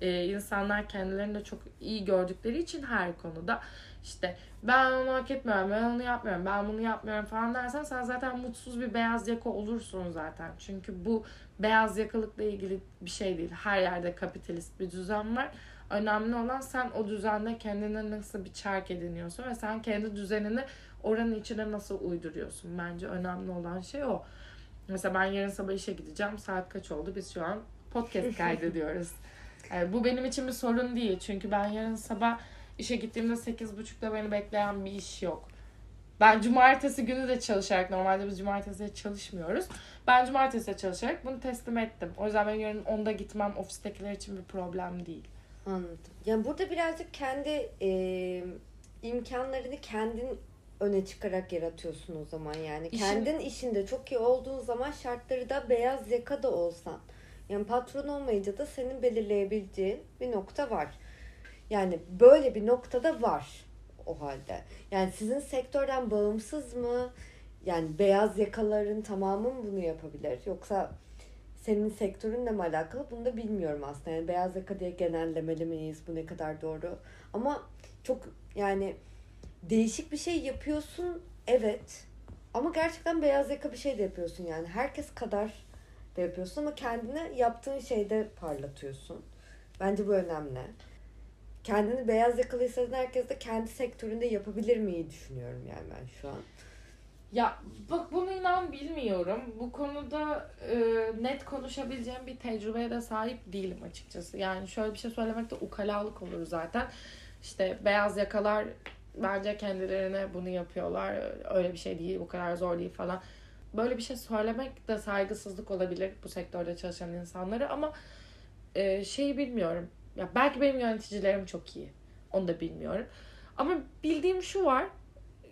e, insanlar kendilerini de çok iyi gördükleri için her konuda işte ben onu hak etmiyorum, ben onu yapmıyorum, ben bunu yapmıyorum falan dersen sen zaten mutsuz bir beyaz yaka olursun zaten. Çünkü bu beyaz yakalıkla ilgili bir şey değil. Her yerde kapitalist bir düzen var. Önemli olan sen o düzende kendine nasıl bir çark ediniyorsun ve sen kendi düzenini oranın içine nasıl uyduruyorsun. Bence önemli olan şey o. Mesela ben yarın sabah işe gideceğim. Saat kaç oldu? Biz şu an podcast kaydediyoruz. [LAUGHS] Yani bu benim için bir sorun değil. Çünkü ben yarın sabah işe gittiğimde 8.30'da beni bekleyen bir iş yok. Ben cumartesi günü de çalışarak, normalde biz cumartesi çalışmıyoruz. Ben cumartesi çalışarak bunu teslim ettim. O yüzden ben yarın 10'da gitmem ofistekiler için bir problem değil. Anladım. Yani burada birazcık kendi e, imkanlarını kendin öne çıkarak yaratıyorsun o zaman yani. İşin... Kendin işinde çok iyi olduğun zaman şartları da beyaz yaka da olsan. Yani patron olmayınca da senin belirleyebileceğin bir nokta var. Yani böyle bir noktada var o halde. Yani sizin sektörden bağımsız mı? Yani beyaz yakaların tamamı mı bunu yapabilir? Yoksa senin sektörünle mi alakalı bunu da bilmiyorum aslında. Yani beyaz yaka diye genellemeli miyiz? Bu ne kadar doğru? Ama çok yani değişik bir şey yapıyorsun evet. Ama gerçekten beyaz yaka bir şey de yapıyorsun yani. Herkes kadar da yapıyorsun ama kendini yaptığın şeyde parlatıyorsun. Bence bu önemli. Kendini beyaz yakalı hisseden herkes de kendi sektöründe yapabilir miyi düşünüyorum yani ben şu an. Ya bak bunu inan bilmiyorum. Bu konuda e, net konuşabileceğim bir tecrübeye de sahip değilim açıkçası. Yani şöyle bir şey söylemek de ukalalık olur zaten. İşte beyaz yakalar bence kendilerine bunu yapıyorlar. Öyle bir şey değil, bu kadar zor değil falan. Böyle bir şey söylemek de saygısızlık olabilir bu sektörde çalışan insanlara ama e, şeyi bilmiyorum. Ya belki benim yöneticilerim çok iyi. Onu da bilmiyorum. Ama bildiğim şu var.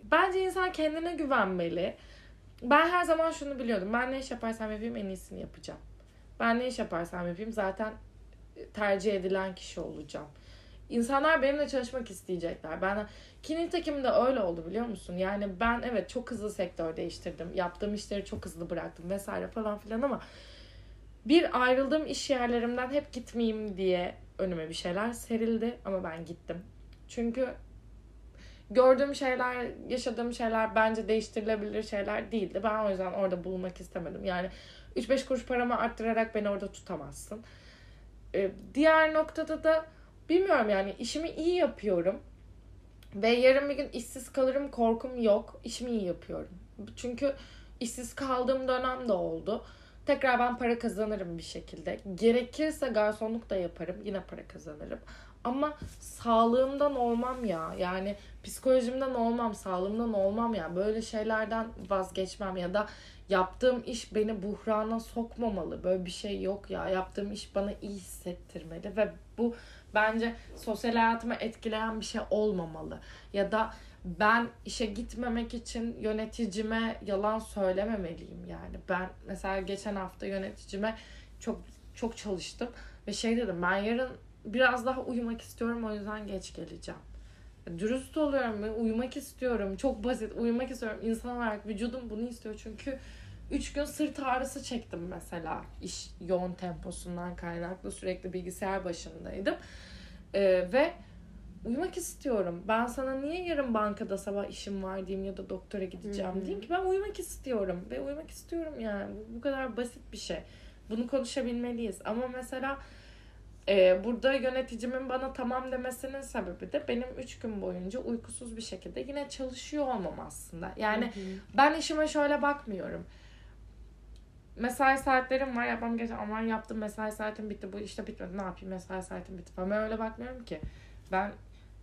Bence insan kendine güvenmeli. Ben her zaman şunu biliyordum. Ben ne iş yaparsam yapayım en iyisini yapacağım. Ben ne iş yaparsam yapayım zaten tercih edilen kişi olacağım. İnsanlar benimle çalışmak isteyecekler. Ben ki nitekim öyle oldu biliyor musun? Yani ben evet çok hızlı sektör değiştirdim. Yaptığım işleri çok hızlı bıraktım vesaire falan filan ama bir ayrıldığım iş yerlerimden hep gitmeyeyim diye önüme bir şeyler serildi ama ben gittim. Çünkü gördüğüm şeyler, yaşadığım şeyler bence değiştirilebilir şeyler değildi. Ben o yüzden orada bulunmak istemedim. Yani 3-5 kuruş paramı arttırarak beni orada tutamazsın. Ee, diğer noktada da bilmiyorum yani işimi iyi yapıyorum. Ve yarın bir gün işsiz kalırım korkum yok. İşimi iyi yapıyorum. Çünkü işsiz kaldığım dönem de oldu. Tekrar ben para kazanırım bir şekilde. Gerekirse garsonluk da yaparım. Yine para kazanırım. Ama sağlığımdan olmam ya. Yani psikolojimden olmam, sağlığımdan olmam ya. Böyle şeylerden vazgeçmem ya da yaptığım iş beni buhrana sokmamalı. Böyle bir şey yok ya. Yaptığım iş bana iyi hissettirmeli ve bu bence sosyal hayatımı etkileyen bir şey olmamalı. Ya da ben işe gitmemek için yöneticime yalan söylememeliyim yani. Ben mesela geçen hafta yöneticime çok çok çalıştım ve şey dedim ben yarın biraz daha uyumak istiyorum o yüzden geç geleceğim. Dürüst oluyorum uyumak istiyorum. Çok basit uyumak istiyorum. İnsan olarak vücudum bunu istiyor çünkü 3 gün sırt ağrısı çektim mesela iş yoğun temposundan kaynaklı sürekli bilgisayar başındaydım. Ee, ve uyumak istiyorum. Ben sana niye yarın bankada sabah işim var diyeyim ya da doktora gideceğim Hı-hı. diyeyim ki ben uyumak istiyorum ve uyumak istiyorum yani. Bu, bu kadar basit bir şey. Bunu konuşabilmeliyiz. Ama mesela e, burada yöneticimin bana tamam demesinin sebebi de benim 3 gün boyunca uykusuz bir şekilde yine çalışıyor olmam aslında. Yani Hı-hı. ben işime şöyle bakmıyorum mesai saatlerim var. Yapmam gereken aman yaptım mesai saatim bitti. Bu işte bitmedi. Ne yapayım mesai saatim bitti falan. Ben öyle bakmıyorum ki. Ben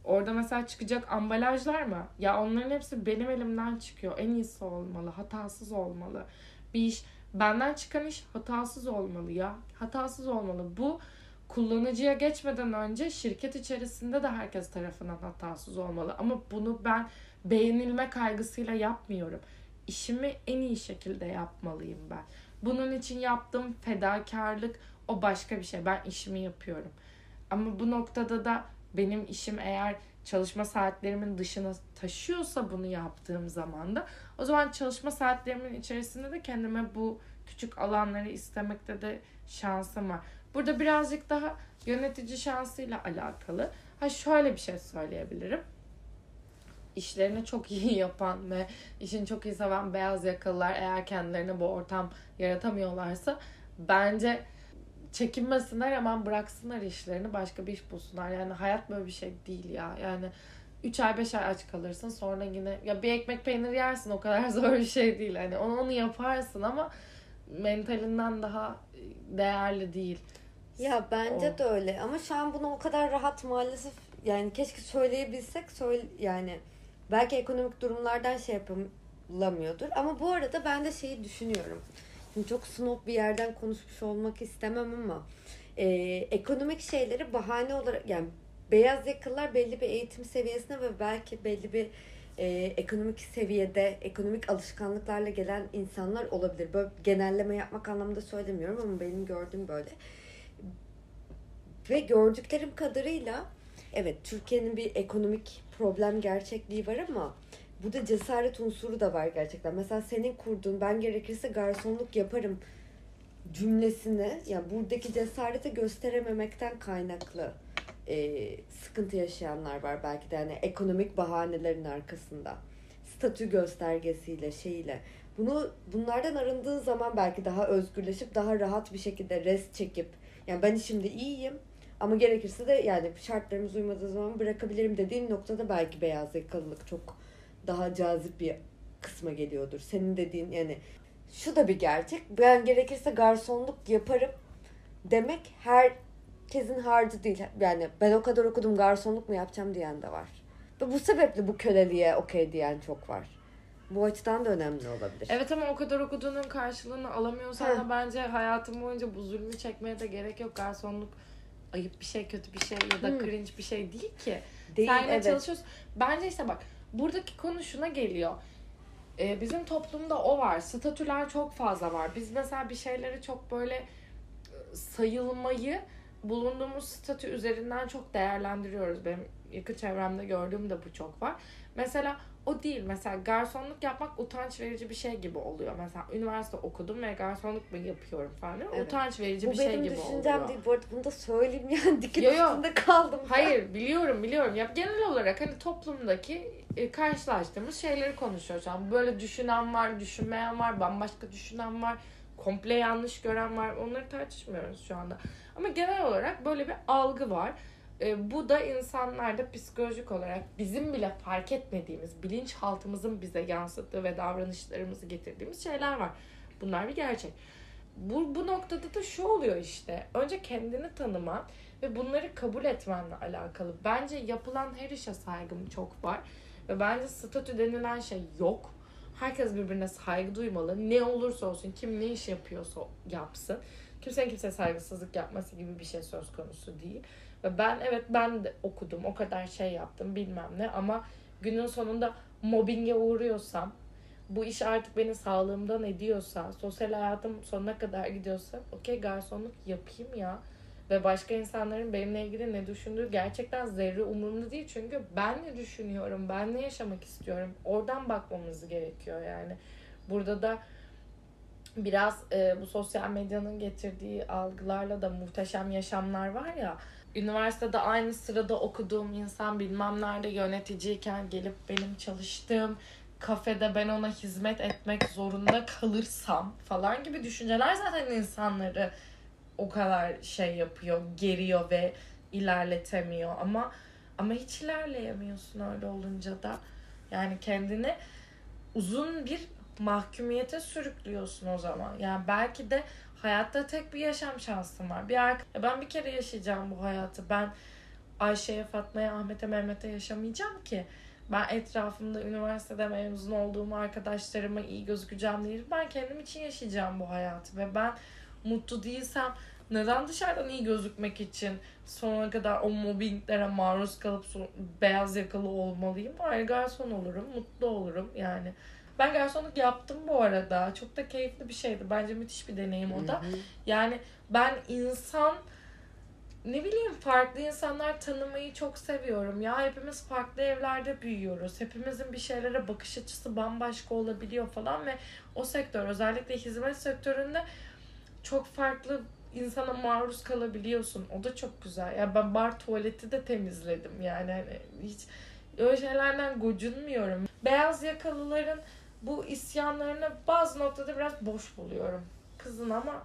orada mesela çıkacak ambalajlar mı? Ya onların hepsi benim elimden çıkıyor. En iyisi olmalı. Hatasız olmalı. Bir iş benden çıkan iş hatasız olmalı ya. Hatasız olmalı. Bu kullanıcıya geçmeden önce şirket içerisinde de herkes tarafından hatasız olmalı. Ama bunu ben beğenilme kaygısıyla yapmıyorum. İşimi en iyi şekilde yapmalıyım ben. Bunun için yaptığım fedakarlık o başka bir şey. Ben işimi yapıyorum. Ama bu noktada da benim işim eğer çalışma saatlerimin dışına taşıyorsa bunu yaptığım zaman da o zaman çalışma saatlerimin içerisinde de kendime bu küçük alanları istemekte de şansım var. Burada birazcık daha yönetici şansıyla alakalı. Ha şöyle bir şey söyleyebilirim işlerini çok iyi [LAUGHS] yapan ve işini çok iyi seven beyaz yakalılar eğer kendilerine bu ortam yaratamıyorlarsa bence çekinmesinler hemen bıraksınlar işlerini başka bir iş bulsunlar. Yani hayat böyle bir şey değil ya. Yani 3 ay 5 ay aç kalırsın sonra yine ya bir ekmek peynir yersin o kadar [LAUGHS] zor bir şey değil. Hani onu onu yaparsın ama mentalinden daha değerli değil. Ya bence o. de öyle ama şu an bunu o kadar rahat maalesef yani keşke söyleyebilsek söyle yani belki ekonomik durumlardan şey yapılamıyordur. Ama bu arada ben de şeyi düşünüyorum. Çok snob bir yerden konuşmuş olmak istemem ama e, ekonomik şeyleri bahane olarak yani beyaz yakalılar belli bir eğitim seviyesine ve belki belli bir e, ekonomik seviyede ekonomik alışkanlıklarla gelen insanlar olabilir. Böyle genelleme yapmak anlamında söylemiyorum ama benim gördüğüm böyle. Ve gördüklerim kadarıyla evet Türkiye'nin bir ekonomik problem gerçekliği var ama bu da cesaret unsuru da var gerçekten. Mesela senin kurduğun ben gerekirse garsonluk yaparım cümlesini yani buradaki cesareti gösterememekten kaynaklı e, sıkıntı yaşayanlar var belki de yani ekonomik bahanelerin arkasında statü göstergesiyle şeyle bunu bunlardan arındığı zaman belki daha özgürleşip daha rahat bir şekilde rest çekip yani ben şimdi iyiyim ama gerekirse de yani şartlarımız uymadığı zaman bırakabilirim dediğin noktada belki beyaz yakalılık çok daha cazip bir kısma geliyordur. Senin dediğin yani şu da bir gerçek. Ben gerekirse garsonluk yaparım demek herkesin harcı değil. Yani ben o kadar okudum garsonluk mu yapacağım diyen de var. Ve bu sebeple bu köleliğe okey diyen çok var. Bu açıdan da önemli olabilir. Evet ama o kadar okuduğunun karşılığını alamıyorsan da bence hayatım boyunca bu zulmü çekmeye de gerek yok. Garsonluk ayıp bir şey, kötü bir şey ya da Hmm. cringe bir şey değil ki. Değil, Sen evet. çalışıyorsun. Bence işte bak buradaki konu şuna geliyor. Ee, bizim toplumda o var. Statüler çok fazla var. Biz mesela bir şeyleri çok böyle e, sayılmayı bulunduğumuz statü üzerinden çok değerlendiriyoruz. Benim yakın çevremde gördüğüm de bu çok var. Mesela o değil. Mesela garsonluk yapmak utanç verici bir şey gibi oluyor. Mesela üniversite okudum ve garsonluk mu yapıyorum falan. Evet. Utanç verici Bu bir şey benim gibi düşüncem oluyor. değil. Bu arada bunu da söyleyeyim yani [LAUGHS] dikkat Yo, yo. üstünde kaldım. Hayır biliyorum biliyorum. Ya genel olarak hani toplumdaki e, karşılaştığımız şeyleri konuşuyoruz. Yani böyle düşünen var, düşünmeyen var, bambaşka düşünen var, komple yanlış gören var. Onları tartışmıyoruz şu anda. Ama genel olarak böyle bir algı var. E, bu da insanlarda psikolojik olarak bizim bile fark etmediğimiz, bilinçaltımızın bize yansıttığı ve davranışlarımızı getirdiğimiz şeyler var. Bunlar bir gerçek. Bu, bu noktada da şu oluyor işte. Önce kendini tanıman ve bunları kabul etmenle alakalı. Bence yapılan her işe saygım çok var. Ve bence statü denilen şey yok. Herkes birbirine saygı duymalı. Ne olursa olsun, kim ne iş yapıyorsa yapsın. Kimsenin kimseye saygısızlık yapması gibi bir şey söz konusu değil. Ve ben evet ben de okudum, o kadar şey yaptım bilmem ne ama günün sonunda mobbinge uğruyorsam, bu iş artık beni sağlığımdan ediyorsa, sosyal hayatım sonuna kadar gidiyorsa okey garsonluk yapayım ya. Ve başka insanların benimle ilgili ne düşündüğü gerçekten zerre umurumda değil. Çünkü ben ne düşünüyorum, ben ne yaşamak istiyorum. Oradan bakmamız gerekiyor yani. Burada da biraz e, bu sosyal medyanın getirdiği algılarla da muhteşem yaşamlar var ya. Üniversitede aynı sırada okuduğum insan bilmem nerede yöneticiyken gelip benim çalıştığım kafede ben ona hizmet etmek zorunda kalırsam falan gibi düşünceler zaten insanları o kadar şey yapıyor, geriyor ve ilerletemiyor ama ama hiç ilerleyemiyorsun öyle olunca da. Yani kendini uzun bir mahkumiyete sürüklüyorsun o zaman. Yani belki de hayatta tek bir yaşam şansın var. Bir arka... Ben bir kere yaşayacağım bu hayatı. Ben Ayşe'ye, Fatma'ya, Ahmet'e, Mehmet'e yaşamayacağım ki. Ben etrafımda üniversitede mezun olduğum arkadaşlarıma iyi gözükeceğim değil. Ben kendim için yaşayacağım bu hayatı ve ben mutlu değilsem neden dışarıdan iyi gözükmek için sonuna kadar o mobbinglere maruz kalıp beyaz yakalı olmalıyım? Hayır garson olurum, mutlu olurum yani. Ben garsonluk yaptım bu arada. Çok da keyifli bir şeydi. Bence müthiş bir deneyim o da. Yani ben insan ne bileyim farklı insanlar tanımayı çok seviyorum. Ya hepimiz farklı evlerde büyüyoruz. Hepimizin bir şeylere bakış açısı bambaşka olabiliyor falan ve o sektör özellikle hizmet sektöründe çok farklı insana maruz kalabiliyorsun. O da çok güzel. Ya ben bar tuvaleti de temizledim yani hani hiç öyle şeylerden gocunmuyorum. Beyaz yakalıların bu isyanlarını bazı noktada biraz boş buluyorum. Kızın ama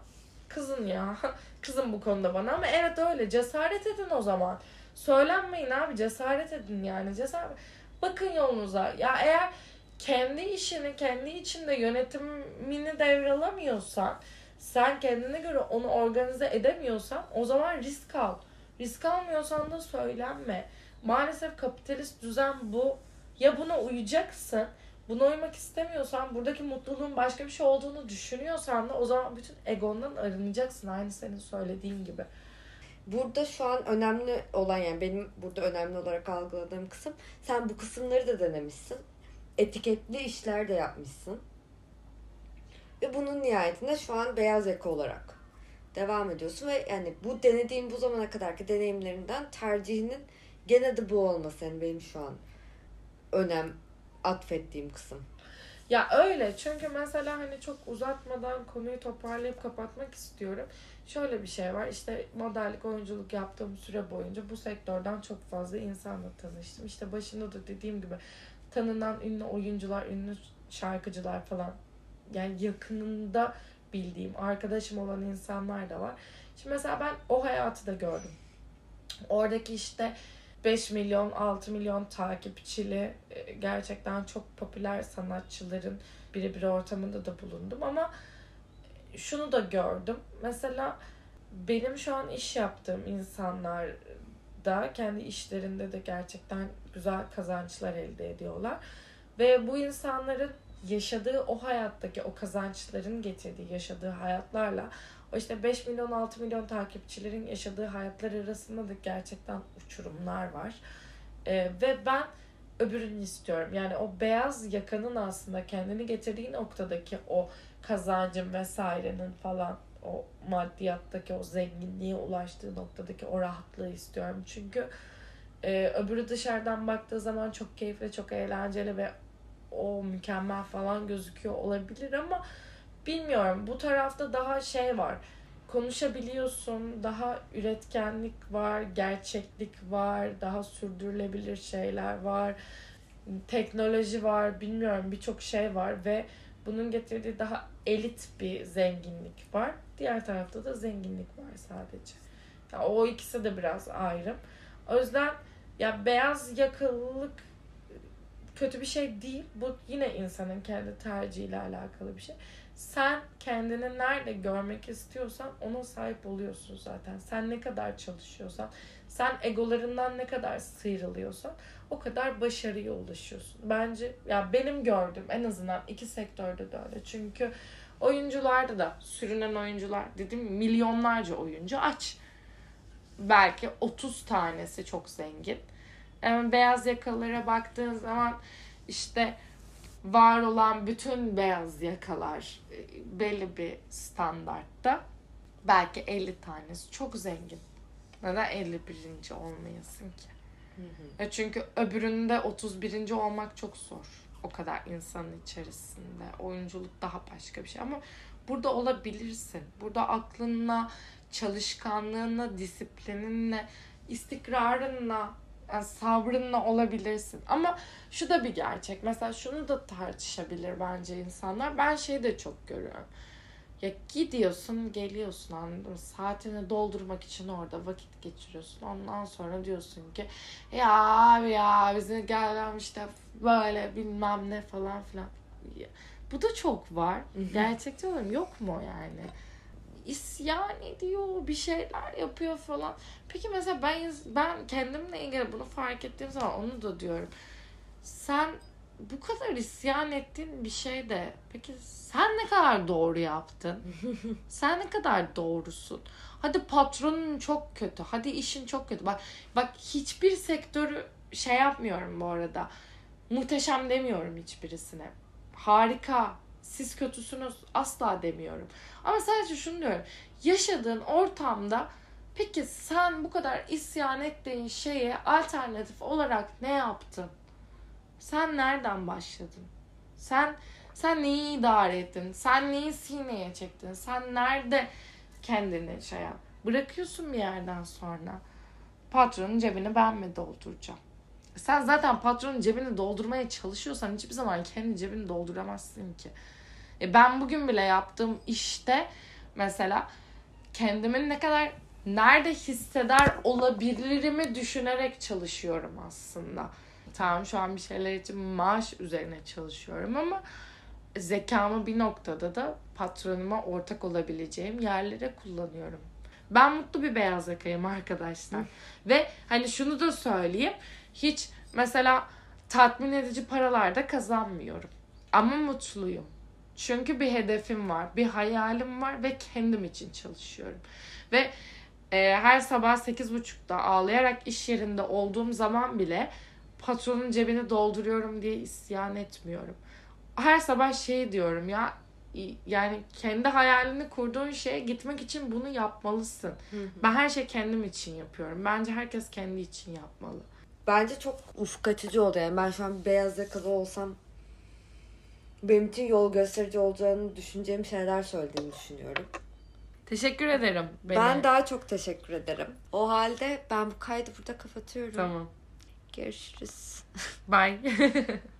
kızın ya. [LAUGHS] Kızın bu konuda bana ama evet öyle. Cesaret edin o zaman. Söylenmeyin abi cesaret edin yani. Cesaret. Bakın yolunuza. Ya eğer kendi işini kendi içinde yönetimini devralamıyorsan sen kendine göre onu organize edemiyorsan o zaman risk al. Risk almıyorsan da söylenme. Maalesef kapitalist düzen bu. Ya buna uyacaksın. Buna uymak istemiyorsan, buradaki mutluluğun başka bir şey olduğunu düşünüyorsan da o zaman bütün egondan arınacaksın. Aynı senin söylediğin gibi. Burada şu an önemli olan yani benim burada önemli olarak algıladığım kısım sen bu kısımları da denemişsin. Etiketli işler de yapmışsın. Ve bunun nihayetinde şu an beyaz yaka olarak devam ediyorsun ve yani bu denediğin bu zamana kadarki deneyimlerinden tercihinin gene de bu olması yani benim şu an önem atfettiğim kısım. Ya öyle çünkü mesela hani çok uzatmadan konuyu toparlayıp kapatmak istiyorum. Şöyle bir şey var işte modellik oyunculuk yaptığım süre boyunca bu sektörden çok fazla insanla tanıştım. İşte başında da dediğim gibi tanınan ünlü oyuncular, ünlü şarkıcılar falan yani yakınında bildiğim, arkadaşım olan insanlar da var. Şimdi mesela ben o hayatı da gördüm. Oradaki işte 5 milyon, 6 milyon takipçili e, gerçekten çok popüler sanatçıların birebir ortamında da bulundum ama şunu da gördüm. Mesela benim şu an iş yaptığım insanlar da kendi işlerinde de gerçekten güzel kazançlar elde ediyorlar. Ve bu insanların yaşadığı o hayattaki o kazançların getirdiği yaşadığı hayatlarla işte 5 milyon 6 milyon takipçilerin yaşadığı hayatlar arasında da gerçekten uçurumlar var. Ee, ve ben öbürünü istiyorum. Yani o beyaz yakanın aslında kendini getirdiği noktadaki o kazancın vesairenin falan o maddiyattaki o zenginliğe ulaştığı noktadaki o rahatlığı istiyorum. Çünkü e, öbürü dışarıdan baktığı zaman çok keyifli, çok eğlenceli ve o mükemmel falan gözüküyor olabilir ama bilmiyorum bu tarafta daha şey var konuşabiliyorsun daha üretkenlik var gerçeklik var daha sürdürülebilir şeyler var teknoloji var bilmiyorum birçok şey var ve bunun getirdiği daha elit bir zenginlik var diğer tarafta da zenginlik var sadece yani o ikisi de biraz ayrım o yüzden ya beyaz yakalılık kötü bir şey değil. Bu yine insanın kendi tercihiyle alakalı bir şey. Sen kendini nerede görmek istiyorsan ona sahip oluyorsun zaten. Sen ne kadar çalışıyorsan, sen egolarından ne kadar sıyrılıyorsan o kadar başarıya ulaşıyorsun. Bence ya benim gördüğüm en azından iki sektörde de öyle. Çünkü oyuncularda da sürünen oyuncular dedim milyonlarca oyuncu aç. Belki 30 tanesi çok zengin beyaz yakalara baktığın zaman işte var olan bütün beyaz yakalar e, belli bir standartta belki 50 tanesi çok zengin. Neden 51. olmayasın ki? Hı hı. E çünkü öbüründe 31. olmak çok zor. O kadar insanın içerisinde. Oyunculuk daha başka bir şey ama burada olabilirsin. Burada aklınla, çalışkanlığınla, disiplininle, istikrarınla yani sabrınla olabilirsin. Ama şu da bir gerçek. Mesela şunu da tartışabilir bence insanlar. Ben şeyi de çok görüyorum. Ya gidiyorsun, geliyorsun anladın mı? Saatini doldurmak için orada vakit geçiriyorsun. Ondan sonra diyorsun ki ya abi ya bize gelen işte böyle bilmem ne falan filan. Bu da çok var. Gerçekten diyorum yok mu yani? İsyan ediyor, bir şeyler yapıyor falan. Peki mesela ben ben kendimle ilgili bunu fark ettiğim zaman onu da diyorum. Sen bu kadar isyan ettiğin bir şey de peki sen ne kadar doğru yaptın? [LAUGHS] sen ne kadar doğrusun? Hadi patronun çok kötü. Hadi işin çok kötü. Bak bak hiçbir sektörü şey yapmıyorum bu arada. Muhteşem demiyorum hiçbirisine. Harika, siz kötüsünüz asla demiyorum. Ama sadece şunu diyorum. Yaşadığın ortamda peki sen bu kadar isyan ettiğin şeye alternatif olarak ne yaptın? Sen nereden başladın? Sen sen neyi idare ettin? Sen neyi sineye çektin? Sen nerede kendini şey yap? Bırakıyorsun bir yerden sonra. Patronun cebini ben mi dolduracağım? Sen zaten patronun cebini doldurmaya çalışıyorsan hiçbir zaman kendi cebini dolduramazsın ki. E ben bugün bile yaptığım işte mesela kendimin ne kadar nerede hisseder olabilirimi düşünerek çalışıyorum aslında. Tamam şu an bir şeyler için maaş üzerine çalışıyorum ama zekamı bir noktada da patronuma ortak olabileceğim yerlere kullanıyorum. Ben mutlu bir beyaz yakayım arkadaşlar. Ve hani şunu da söyleyeyim. Hiç mesela tatmin edici paralarda kazanmıyorum. Ama mutluyum. Çünkü bir hedefim var, bir hayalim var ve kendim için çalışıyorum. Ve e, her sabah 8.30'da ağlayarak iş yerinde olduğum zaman bile patronun cebini dolduruyorum diye isyan etmiyorum. Her sabah şey diyorum ya yani kendi hayalini kurduğun şeye gitmek için bunu yapmalısın. Ben her şey kendim için yapıyorum. Bence herkes kendi için yapmalı. Bence çok ufuk açıcı oldu yani. Ben şu an beyaz yakalı olsam benim için yol gösterici olacağını düşüneceğim şeyler söylediğini düşünüyorum. Teşekkür ederim. Beni. Ben daha çok teşekkür ederim. O halde ben bu kaydı burada kapatıyorum. Tamam. Görüşürüz. Bye. [LAUGHS]